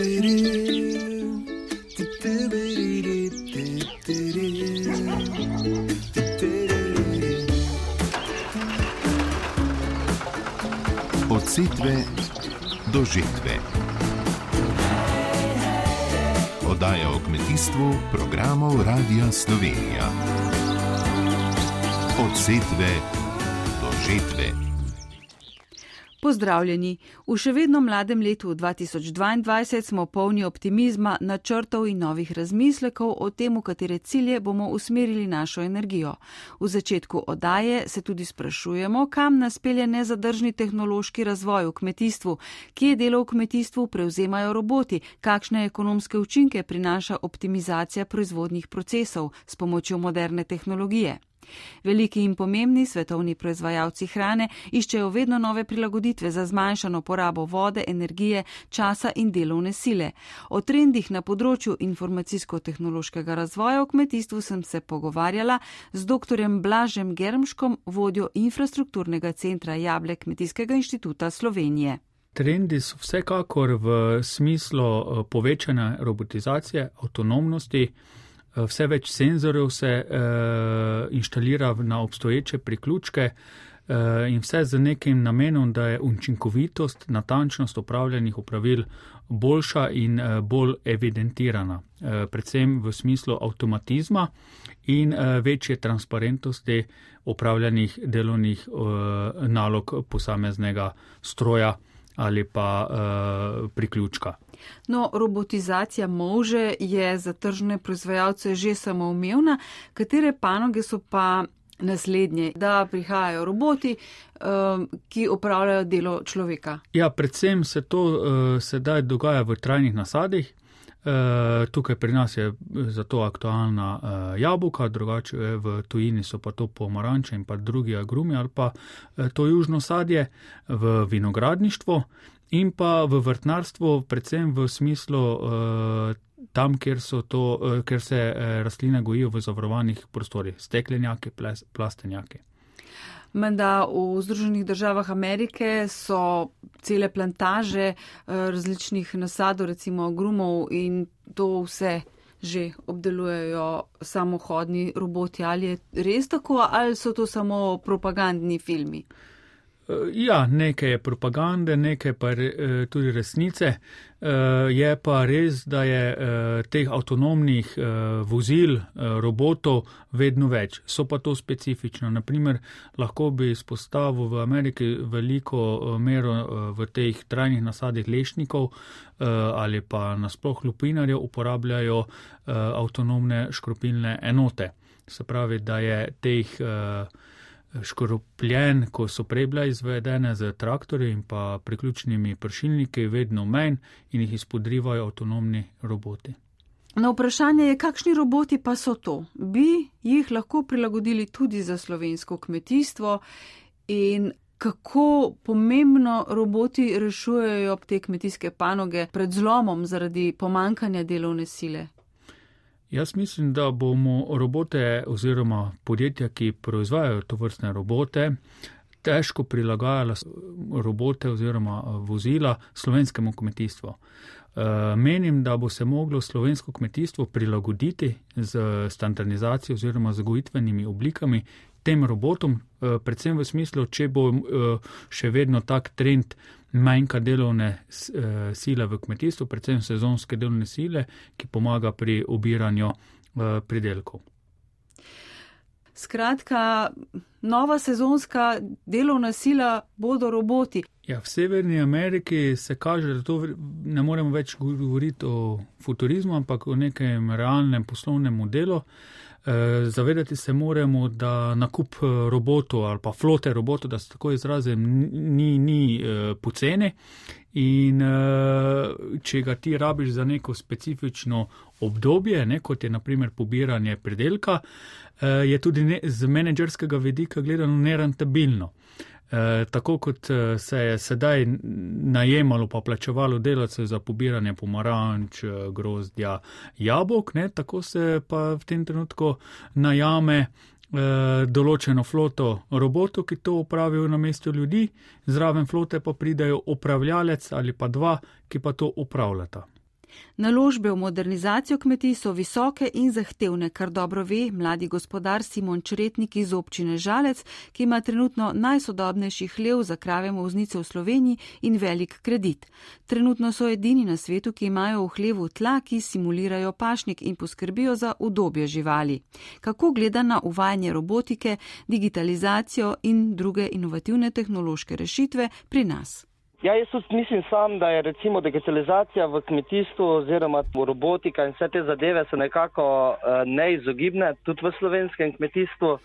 Od setve do žetve. Oddaja o kmetijstvu programov Radia Slovenija. Od setve do žetve. Pozdravljeni. V še vedno mladem letu 2022 smo polni optimizma, načrtov in novih razmislekov o tem, v katere cilje bomo usmerili našo energijo. V začetku odaje se tudi sprašujemo, kam nas pelje nezadržni tehnološki razvoj v kmetijstvu, kje delo v kmetijstvu prevzemajo roboti, kakšne ekonomske učinke prinaša optimizacija proizvodnih procesov s pomočjo moderne tehnologije. Veliki in pomembni svetovni proizvajalci hrane iščejo vedno nove prilagoditve za zmanjšano porabo vode, energije, časa in delovne sile. O trendih na področju informacijsko-tehnološkega razvoja v kmetijstvu sem se pogovarjala z dr. Blažem Germškom, vodjo infrastrukturnega centra Jable Kmetijskega inštituta Slovenije. Trendi so vsekakor v smislu eh, povečane robotizacije, avtonomnosti, vse več senzorjev se uh, inštalira na obstoječe priključke uh, in vse z nekim namenom, da je učinkovitost, natančnost upravljenih upravil boljša in uh, bolj evidentirana, uh, predvsem v smislu avtomatizma in uh, večje transparentnosti upravljenih delovnih uh, nalog posameznega stroja ali pa uh, priključka. No, robotizacija može je za tržne proizvajalce že samoumevna, katere panoge so pa naslednje, da prihajajo roboti, um, ki opravljajo delo človeka. Ja, predvsem se to uh, sedaj dogaja v trajnih nasadih. Uh, tukaj pri nas je zato aktualna uh, jabolka, drugače v tujini so pa to pomaranče in pa drugi agrumi ali pa uh, to južno sadje v vinogradništvu in pa v vrtnarstvu, predvsem v smislu uh, tam, kjer, to, uh, kjer se uh, rastline gojijo v zavarovanih prostorih, steklenjaki, plastenjaki. Menda v Združenih državah Amerike so cele plantaže različnih nasadov, recimo grumov in to vse že obdelujejo samohodni roboti. Ali je res tako ali so to samo propagandni filmi? Eh, ja, nekaj je propagande, nekaj pa je eh, tudi resnice. Eh, je pa res, da je teh avtonomnih vozil, robotov vedno več. So pa to specifično. Naprimer, lahko bi izpostavil v Ameriki veliko mero v teh trajnih nasadih lešnikov ali pa nasploh lupinarjev uporabljajo avtonomne škropilne enote. Se pravi, da je teh škropljen, ko so prej bile izvedene z traktorji in pa priključnimi pršilniki, vedno manj in jih izpodrivajo avtonomni roboti. Na vprašanje je, kakšni roboti pa so to? Bi jih lahko prilagodili tudi za slovensko kmetijstvo in kako pomembno roboti rešujejo te kmetijske panoge pred zlomom zaradi pomankanja delovne sile? Jaz mislim, da bomo robote oziroma podjetja, ki proizvajajo to vrstne robote, težko prilagajala robote oziroma vozila slovenskemu kmetijstvu. Eh, menim, da bo se moglo slovensko kmetijstvo prilagoditi z standardizacijo oziroma z gojitvenimi oblikami tem robotom, eh, predvsem v smislu, če bo eh, še vedno tak trend manjka delovne eh, sile v kmetijstvu, predvsem sezonske delovne sile, ki pomaga pri obiranju eh, pridelkov. Skratka, nova sezonska delovna sila bodo roboti. Ja, v Severni Ameriki se kaže, da to ne moremo več govoriti o futurizmu, ampak o nekem realnem poslovnem modelu. Eh, zavedati se moramo, da nakup eh, robotov ali pa flote robotov, da se tako izrazim, ni, ni uh, poceni. In če ga ti rabiš za neko specifično obdobje, ne, kot je naprimer pobiranje predelka, je tudi ne, z menedžerskega vidika gledano nerentabilno. Eh, tako kot eh, se je sedaj najemalo pa plačevalo delavce za pobiranje pomaranč, eh, grozdja, jabolk, ne, tako se pa v tem trenutku najame določeno floto robotov, ki to upravijo na mestu ljudi, zraven flote pa pridajo upravljalec ali pa dva, ki pa to upravljata. Naložbe v modernizacijo kmetij so visoke in zahtevne, kar dobro ve mladi gospodar Simon Čretnik iz občine Žalec, ki ima trenutno najsodobnejši hlev za krave moznice v Sloveniji in velik kredit. Trenutno so edini na svetu, ki imajo v hlevu tla, ki simulirajo pašnik in poskrbijo za udobje živali. Kako gleda na uvajanje robotike, digitalizacijo in druge inovativne tehnološke rešitve pri nas? Ja, jaz mislim sam, da je recimo digitalizacija v kmetijstvu oziroma robotika in vse te zadeve so nekako uh, neizogibne, tudi v slovenskem kmetijstvu.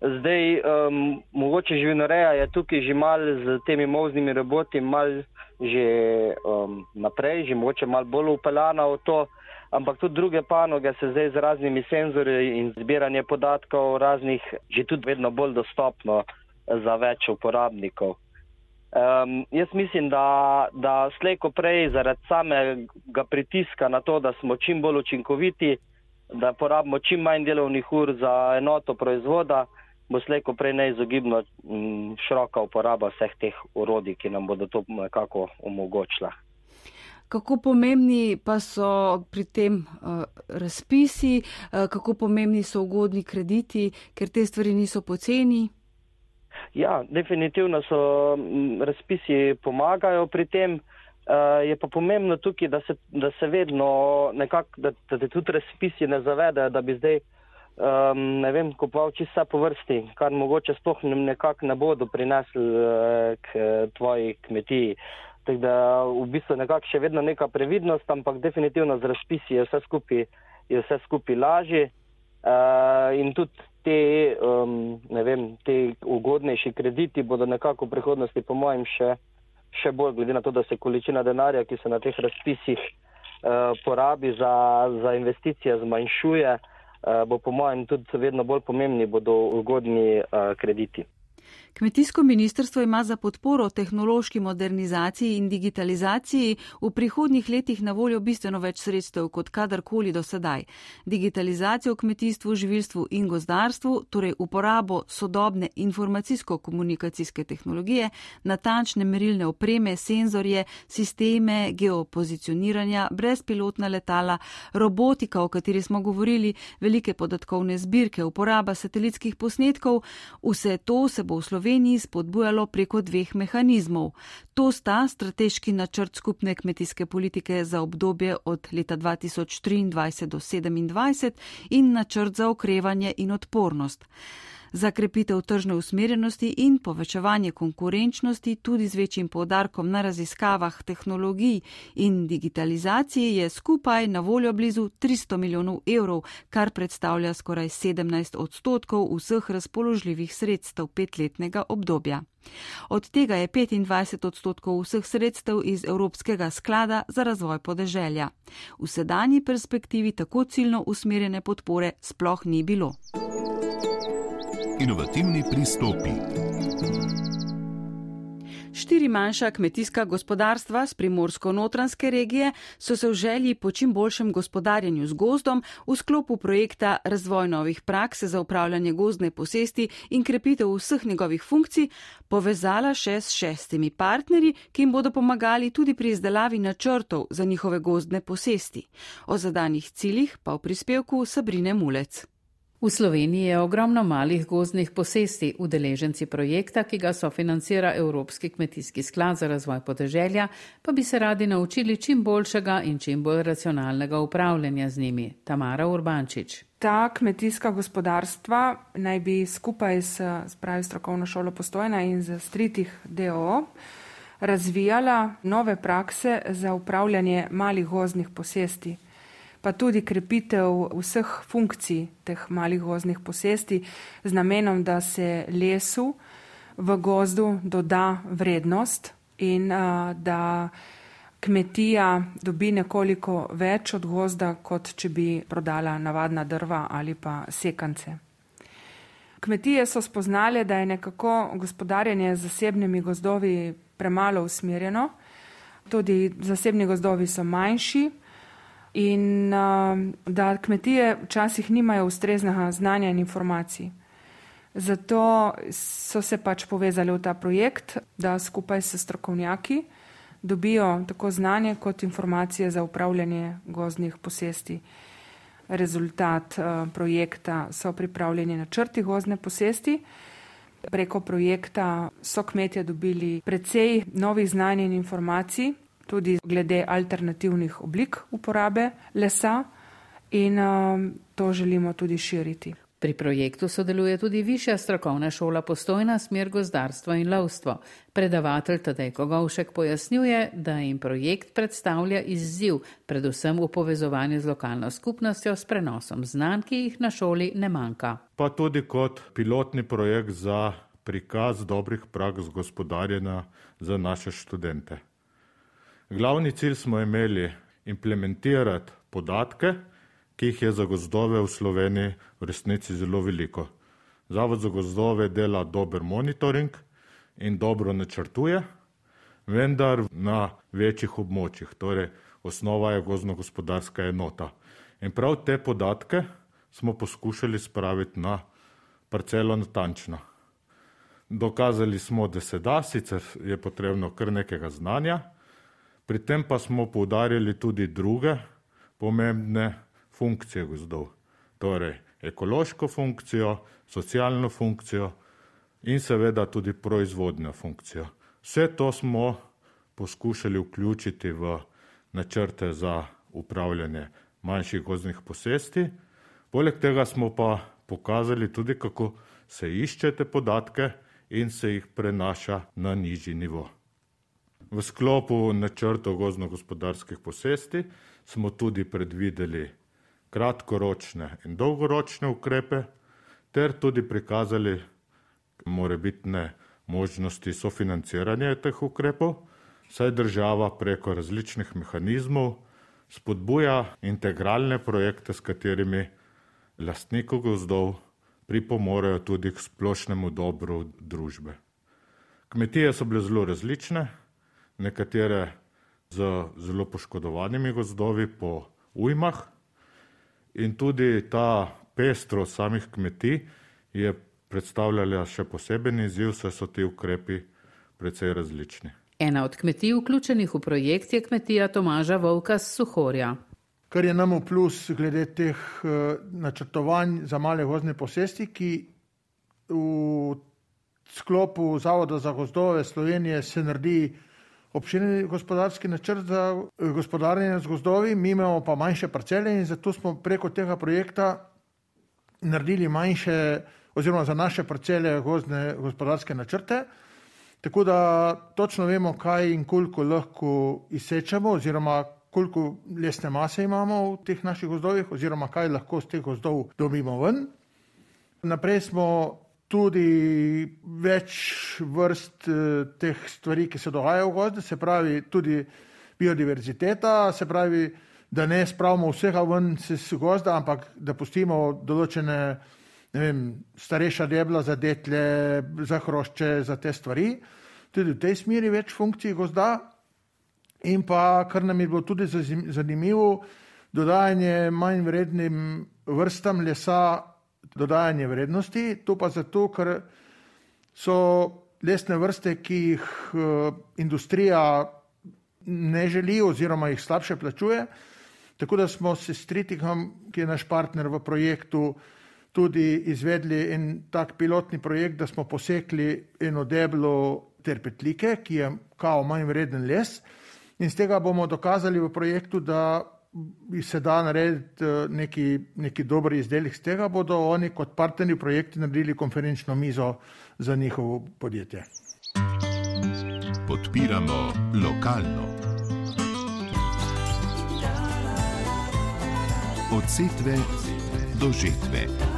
Zdaj, um, mogoče živinoreja je tukaj že mal z temi moznimi roboti, mal že um, naprej, že mogoče mal bolj upeljana v to, ampak tudi druge panoge se zdaj z raznimi senzori in zbiranje podatkov raznih že tudi vedno bolj dostopno za več uporabnikov. Um, jaz mislim, da, da slejko prej zaradi samega pritiska na to, da smo čim bolj učinkoviti, da porabimo čim manj delovnih ur za enoto proizvoda, bo slejko prej neizogibno m, široka uporaba vseh teh urodij, ki nam bodo to nekako omogočila. Kako pomembni pa so pri tem uh, razpisi, uh, kako pomembni so ugodni krediti, ker te stvari niso poceni? Ja, definitivno so razpisi pomagajo pri tem. Uh, je pa pomembno tukaj, da se, da se vedno nekako, da, da te tudi razpisi ne zavedajo, da bi zdaj, um, ne vem, kupoval čisto po vrsti, kar mogoče sploh nekako ne bodo prinesli uh, k tvoji kmetiji. Tako da v bistvu nekako še vedno neka previdnost, ampak definitivno z razpisi je vse skupaj, je vse skupaj lažje. Uh, in tudi te, um, ne vem, te ugodnejši krediti bodo nekako v prihodnosti, po mojem, še, še bolj, glede na to, da se količina denarja, ki se na teh razpisih uh, porabi za, za investicije, zmanjšuje, uh, bo po mojem tudi vedno bolj pomembni bodo ugodni uh, krediti. Kmetijsko ministrstvo ima za podporo tehnološki modernizaciji in digitalizaciji v prihodnjih letih na voljo bistveno več sredstev kot kadarkoli do sedaj. Digitalizacijo v kmetijstvu, živilstvu in gozdarstvu, torej uporabo sodobne informacijsko-komunikacijske tehnologije, natančne merilne opreme, senzorje, sisteme, geopozicioniranja, brezpilotna letala, robotika, o kateri smo govorili, velike podatkovne zbirke, uporaba satelitskih posnetkov, vse to se bo v Sloveniji Sloveniji spodbujalo preko dveh mehanizmov. To sta strateški načrt skupne kmetijske politike za obdobje od leta 2023 do 2027 in načrt za okrevanje in odpornost. Za krepitev tržne usmerjenosti in povečevanje konkurenčnosti tudi z večjim povdarkom na raziskavah tehnologij in digitalizaciji je skupaj na voljo blizu 300 milijonov evrov, kar predstavlja skoraj 17 odstotkov vseh razpoložljivih sredstev petletnega obdobja. Od tega je 25 odstotkov vseh sredstev iz Evropskega sklada za razvoj podeželja. V sedanji perspektivi tako ciljno usmerjene podpore sploh ni bilo inovativni pristopi. Štiri manjša kmetijska gospodarstva z primorsko-notranske regije so se v želji po čim boljšem gospodarjenju z gozdom v sklopu projekta Razvoj novih praks za upravljanje gozdne posesti in krepitev vseh njegovih funkcij povezala še s šestimi partnerji, ki jim bodo pomagali tudi pri izdelavi načrtov za njihove gozdne posesti. O zadanih ciljih pa v prispevku Sabrine Mulec. V Sloveniji je ogromno malih gozdnih posesti, udeleženci projekta, ki ga sofinancira Evropski kmetijski sklad za razvoj podeželja, pa bi se radi naučili čim boljšega in čim bolj racionalnega upravljanja z njimi. Tamara Urbančič. Ta kmetijska gospodarstva naj bi skupaj s spravi strokovno šolo postojna in z stritih DO razvijala nove prakse za upravljanje malih gozdnih posesti pa tudi krepitev vseh funkcij teh malih gozdnih posesti z namenom, da se lesu v gozdu doda vrednost in a, da kmetija dobi nekoliko več od gozda, kot če bi prodala navadna drva ali pa sekance. Kmetije so spoznale, da je nekako gospodarjenje z zasebnimi gozdovi premalo usmerjeno. Tudi zasebni gozdovi so manjši, in uh, da kmetije včasih nimajo ustreznega znanja in informacij. Zato so se pač povezali v ta projekt, da skupaj s strokovnjaki dobijo tako znanje kot informacije za upravljanje gozdnih posesti. Rezultat uh, projekta so pripravljeni načrti gozdne posesti. Preko projekta so kmetje dobili precej novih znanj in informacij, tudi glede alternativnih oblik uporabe lesa in uh, to želimo tudi širiti. Pri projektu sodeluje tudi Višja strokovna šola postojna smer gozdarstvo in lovstvo. Predavatelj Tadej Kogovšek pojasnjuje, da jim projekt predstavlja izziv, predvsem v povezovanju z lokalno skupnostjo s prenosom znanj, ki jih na šoli ne manjka. Pa tudi kot pilotni projekt za prikaz dobrih praks gospodarjenja za naše študente. Glavni cilj smo imeli implementirati podatke, ki jih je za gozdove v Sloveniji v resnici zelo veliko. Zavod za gozdove dela dober monitoring in dobro načrtuje, vendar na večjih območjih, torej osnova je gozdno-gospodarska enota. In prav te podatke smo poskušali spraviti na parcelo natančno. Dokazali smo, da se da, sicer je potrebno kar nekega znanja, pri tem pa smo poudarjali tudi druge pomembne funkcije gozdov, torej ekološko funkcijo, socialno funkcijo in seveda tudi proizvodnjo funkcijo. Vse to smo poskušali vključiti v načrte za upravljanje manjših gozdnih posesti. Poleg tega smo pa pokazali tudi, kako se iščete podatke in se jih prenaša na nižji nivo. V sklopu načrtov gozdno-gospodarskih posesti smo tudi predvideli kratkoročne in dolgoročne ukrepe, ter tudi prikazali morebitne možnosti sofinanciranja teh ukrepov, saj država preko različnih mehanizmov spodbuja integralne projekte, s katerimi lastniki gozdov pripomorejo tudi k splošnemu dobru družbe. Kmetije so bile zelo različne, nekatere z zelo poškodovanimi gozdovi po ujmah, in tudi ta pestrost samih kmetij je predstavljala še poseben izziv, saj so ti ukrepi precej različni. Ena od kmetij vključenih v projekt je kmetija Tomaža Volka z Suhorja. Kar je nam v plus glede teh uh, načrtovanj za male gozdne posesti, ki v sklopu Zavoda za gozdove Slovenije se naredi obširni gospodarski načrt za eh, gospodarjenje z gozdovi, mi imamo pa manjše parcele in zato smo preko tega projekta naredili manjše, oziroma za naše parcele gozdne gospodarske načrte. Tako da točno vemo, kaj in koliko lahko izsečemo, oziroma koliko lesne mase imamo v teh naših gozdovih, oziroma kaj lahko z teh gozdov dobimo ven. Naprej smo tudi več vrst eh, teh stvari, ki se dogajajo v gozdu, se pravi tudi biodiverziteta, se pravi, da ne spravimo vsega ven iz gozda, ampak da pustimo določene vem, starejša debla za detle, za hrošče, za te stvari. Tudi v tej smeri več funkcij gozda. In pa, kar nam je bilo tudi zanimivo, dodajanje manj vrednim vrstam lesa dodajanje vrednosti, to pa zato, ker so lesne vrste, ki jih uh, industrija ne želi oziroma jih slabše plačuje. Tako da smo se s Tritikom, ki je naš partner v projektu, tudi izvedli en tak pilotni projekt, da smo posekli eno deblo terpetlike, ki je kao manj vreden les. In z tega bomo dokazali v projektu, da se da narediti eh, neki, neki dober izdelek z tega, bodo oni kot partnerji projekti naredili konferenčno mizo za njihovo podjetje. Podpiramo lokalno. Od setve do žetve.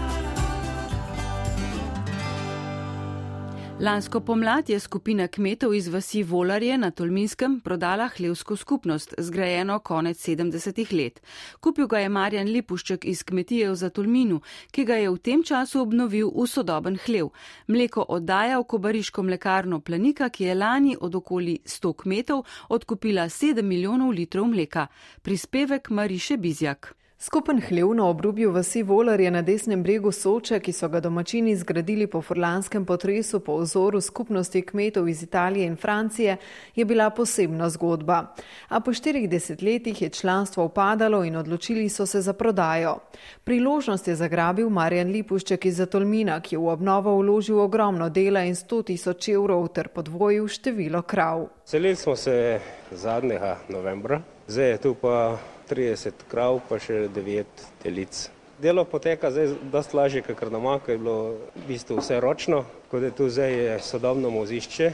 Lansko pomlad je skupina kmetov iz vasi Volarje na Tolminskem prodala hlevsko skupnost, zgrajeno konec 70-ih let. Kupil ga je Marjan Lipušček iz kmetije v Zatolminu, ki ga je v tem času obnovil v sodoben hlev. Mleko oddaja v kobariško mlekarno Planika, ki je lani od okoli 100 kmetov odkupila 7 milijonov litrov mleka. Prispevek Mariše Bizjak. Skupen hlev na obrubju vasi Volar je na desnem bregu Soče, ki so ga domačini zgradili po furlanskem potresu po vzoru skupnosti kmetov iz Italije in Francije, je bila posebna zgodba. A po štirih desetletjih je članstvo upadalo in odločili so se za prodajo. Priložnost je zagrabil Marjan Lipušček iz Zatolmina, ki je v obnovo vložil ogromno dela in 100 tisoč evrov ter podvojil število krav. Selili smo se zadnjega novembra, zdaj je tu pa 30 krav, pa še 9 telic. Delo poteka zdaj dosta lažje, kot doma, ker je bilo v bistvu vse ročno, kot je tu zdaj je sodobno mozišče,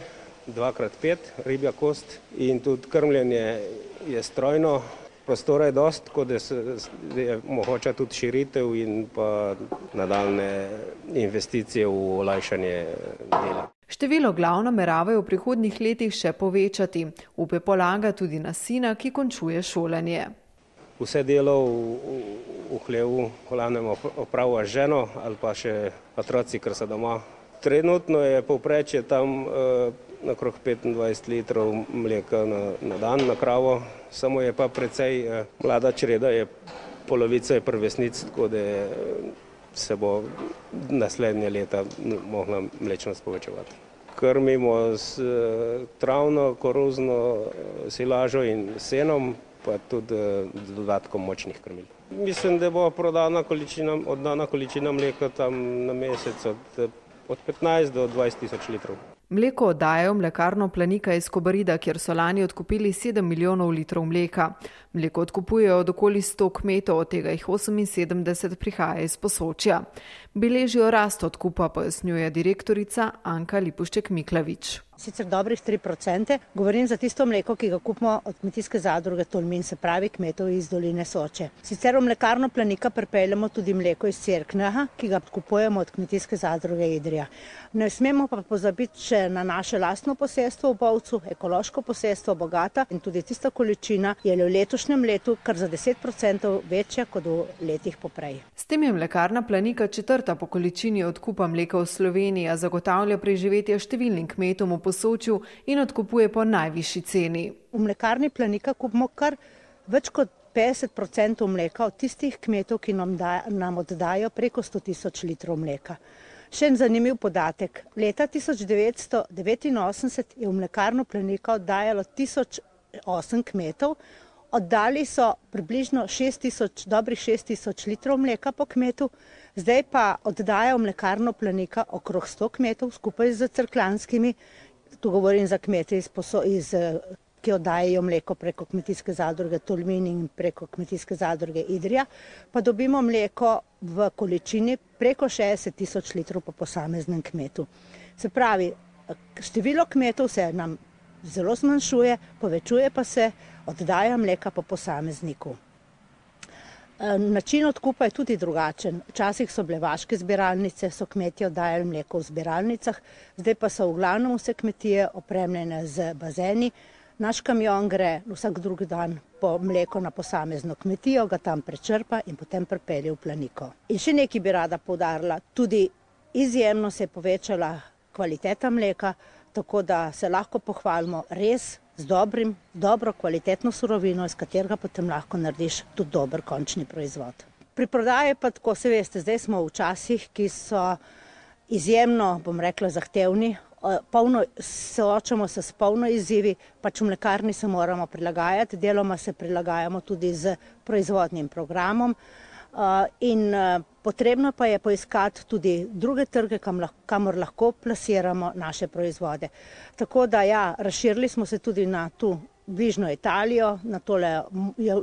2x5 ribja kost in tudi krmljenje je strojno, prostora je dost, kot je mogoče tudi širitev in pa nadaljne investicije v olajšanje dela. Število glav nameravajo v prihodnjih letih še povečati. Upe polaga tudi na sina, ki končuje šolanje vse delo v, v, v hlevu, glavnem opravlja ženo ali pa še otroci, ker so doma. Trenutno je povprečje tam eh, okrog 25 litrov mleka na, na dan na kravo, samo je pa precej eh, mlada čreda, je polovica je prvesnic, tako da eh, se bo naslednje leta mogla mlečnost povečevati. Krmimo s eh, travno, koruzno eh, silažo in senom, pa tudi z dodatkom močnih krmil. Mislim, da bo prodana količina, oddana količina mleka tam na mesec od, od 15 do 20 tisoč litrov. Mleko oddajajo mlekarno Planika iz Kobarida, kjer so lani odkupili 7 milijonov litrov mleka. Mleko odkupujejo od okoli 100 kmetov, od tega jih 78 prihaja iz posočja. Beležijo rast odkupa, pojasnjuje direktorica Anka Lipušček Miklavič sicer dobrih 3%, govorim za tisto mleko, ki ga kupimo od kmetijske zadruge Tolmin, se pravi kmetov iz doline Soče. Sicer v mlekarno Planika pripeljamo tudi mleko iz Cerkneha, ki ga kupujemo od kmetijske zadruge Idrija. Ne smemo pa pozabiti še na naše lastno posestvo v Bovcu, ekološko posestvo Bogata in tudi tista količina je v letošnjem letu kar za 10% večja kot v letih poprej. S tem je mlekarna Planika četrta po količini odkupa mleka v Sloveniji, zagotavlja preživetje številnim kmetom v posočju in odkupuje po najvišji ceni. V mlekarni Planika kupimo kar več kot 50% mleka od tistih kmetov, ki nam, da, nam oddajo preko 100 tisoč litrov mleka. Še en zanimiv podatek. Leta 1989 je v mlekarno Planika oddajalo 1008 kmetov, oddali so približno 6 tisoč, dobrih 6 tisoč litrov mleka po kmetu, zdaj pa oddaja v mlekarno Planika okrog 100 kmetov skupaj z crklanskimi tu govorim za kmete iz, poso, iz ki oddajajo mleko preko kmetijske zadruge Tolmin in preko kmetijske zadruge Idrija, pa dobimo mleko v količini preko 60 tisoč litrov po posameznem kmetu. Se pravi, število kmetov se nam zelo zmanjšuje, povečuje pa se oddaja mleka po posamezniku. Način odkupa je tudi drugačen. Včasih so bile vaške zbiralnice, so kmetje oddajali mleko v zbiralnicah, zdaj pa so v glavnem vse kmetije opremljene z bazeni. Naš kamion gre vsak drugi dan po mleko na posamezno kmetijo, ga tam prečrpa in potem prepelje v planiko. In še nekaj bi rada povdarila, tudi izjemno se je povečala kvaliteta mleka, tako da se lahko pohvalimo res z dobrim, dobro, kvalitetno surovino, iz katerega potem lahko narediš tudi dober končni proizvod. Pri prodaji pa tako se veste, zdaj smo v časih, ki so izjemno, bom rekla, zahtevni, polno, soočamo se s polno izzivi, pač v mlekarni se moramo prilagajati, deloma se prilagajamo tudi z proizvodnim programom. In potrebno pa je poiskati tudi druge trge, kamor lahko plasiramo naše proizvode. Tako da ja, razširili smo se tudi na tu bližnjo Italijo, na tole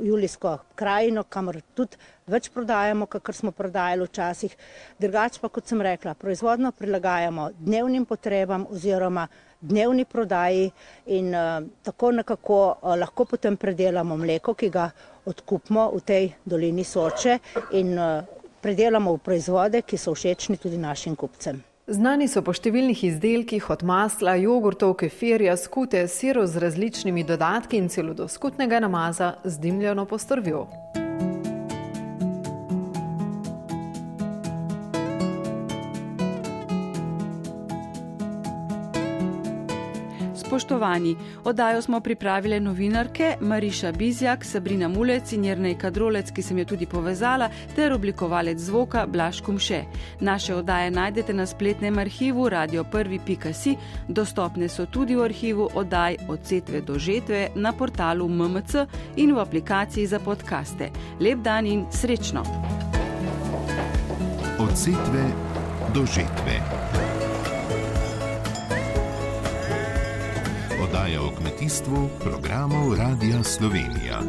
julijsko krajino, kamor tudi več prodajamo, kakor smo prodajali včasih. Drugač pa, kot sem rekla, proizvodno prilagajamo dnevnim potrebam oziroma dnevni prodaji in uh, tako nekako uh, lahko potem predelamo mleko, ki ga odkupimo v tej dolini Soče in uh, predelamo v proizvode, ki so všečni tudi našim kupcem. Znani so po številnih izdelkih od masla, jogurtov, kefirja, skute, sirov z različnimi dodatki in celo do skutnega namaza z dimljeno postorvjo. Spoštovani, oddajo smo pripravile novinarke Mariša Bizjak, Sabrina Mulec in Jrnej Kadrolec, ki sem jo tudi povezala, ter oblikovalec zvoka Blaž Kumše. Naše oddaje najdete na spletnem arhivu radio1.si, dostopne so tudi v arhivu oddaj od setve do žetve na portalu MMC in v aplikaciji za podkaste. Lep dan in srečno! Od setve do žetve. Oddaja o kmetijstvu programov Radia Slovenija.